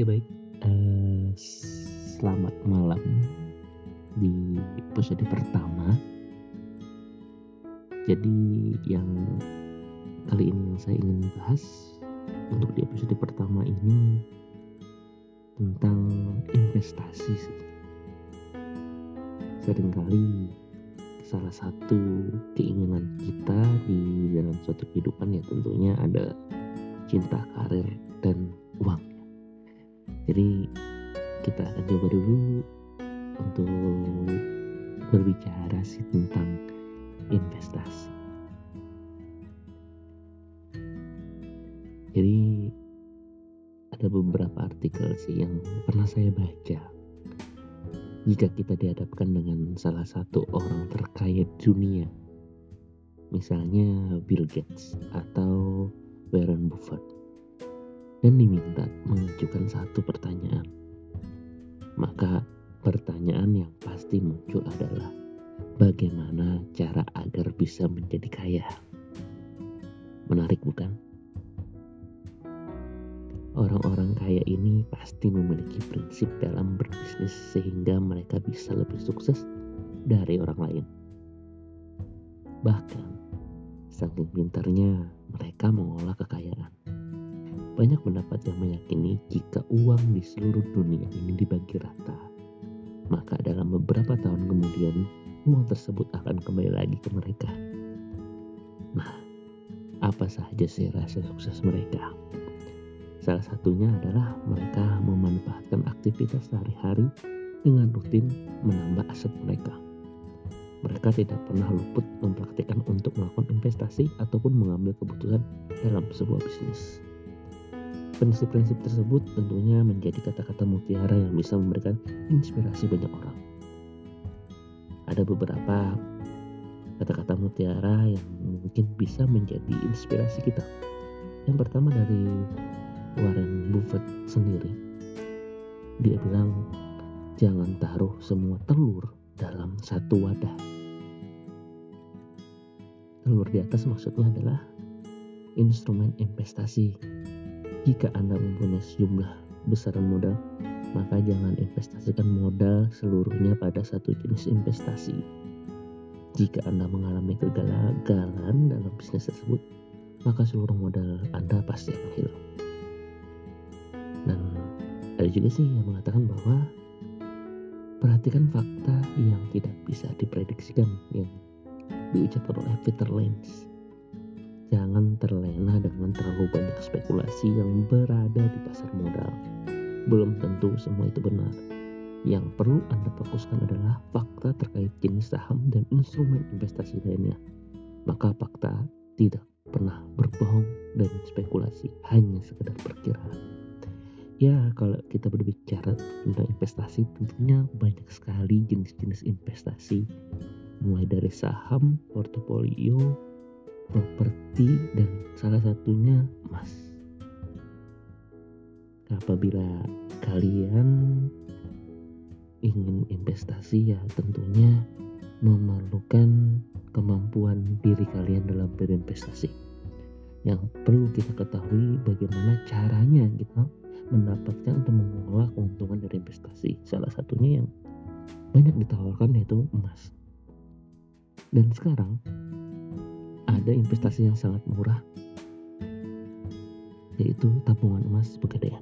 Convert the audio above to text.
Oke baik, eee, selamat malam di episode pertama. Jadi yang kali ini yang saya ingin bahas untuk di episode pertama ini tentang investasi. Seringkali salah satu keinginan kita di dalam suatu kehidupan ya tentunya ada cinta karir. Jadi kita akan coba dulu untuk berbicara sih tentang investasi. Jadi ada beberapa artikel sih yang pernah saya baca. Jika kita dihadapkan dengan salah satu orang terkaya dunia, misalnya Bill Gates atau Warren Buffett, dan diminta mengajukan satu pertanyaan. Maka pertanyaan yang pasti muncul adalah bagaimana cara agar bisa menjadi kaya. Menarik bukan? Orang-orang kaya ini pasti memiliki prinsip dalam berbisnis sehingga mereka bisa lebih sukses dari orang lain. Bahkan, saking pintarnya mereka mengolah kekayaan. Banyak pendapat yang meyakini jika uang di seluruh dunia ini dibagi rata, maka dalam beberapa tahun kemudian uang tersebut akan kembali lagi ke mereka. Nah, apa saja sih rahasia sukses mereka? Salah satunya adalah mereka memanfaatkan aktivitas sehari-hari dengan rutin menambah aset mereka. Mereka tidak pernah luput mempraktikkan untuk melakukan investasi ataupun mengambil keputusan dalam sebuah bisnis. Prinsip-prinsip tersebut tentunya menjadi kata-kata mutiara yang bisa memberikan inspirasi banyak orang. Ada beberapa kata-kata mutiara yang mungkin bisa menjadi inspirasi kita. Yang pertama dari Warren Buffett sendiri. Dia bilang, jangan taruh semua telur dalam satu wadah. Telur di atas maksudnya adalah instrumen investasi jika Anda mempunyai sejumlah besaran modal, maka jangan investasikan modal seluruhnya pada satu jenis investasi. Jika Anda mengalami kegagalan dalam bisnis tersebut, maka seluruh modal Anda pasti akan hilang. Dan ada juga sih yang mengatakan bahwa perhatikan fakta yang tidak bisa diprediksikan yang diucapkan oleh Peter Lynch Jangan terlena dengan terlalu banyak spekulasi yang berada di pasar modal. Belum tentu semua itu benar. Yang perlu Anda fokuskan adalah fakta terkait jenis saham dan instrumen investasi lainnya. Maka fakta tidak pernah berbohong dan spekulasi hanya sekedar perkiraan. Ya, kalau kita berbicara tentang investasi, tentunya banyak sekali jenis-jenis investasi, mulai dari saham, portofolio, properti dan salah satunya emas. Apabila kalian ingin investasi ya tentunya memerlukan kemampuan diri kalian dalam berinvestasi. Yang perlu kita ketahui bagaimana caranya kita mendapatkan atau mengelola keuntungan dari investasi. Salah satunya yang banyak ditawarkan yaitu emas. Dan sekarang ada investasi yang sangat murah yaitu tabungan emas pegadaian.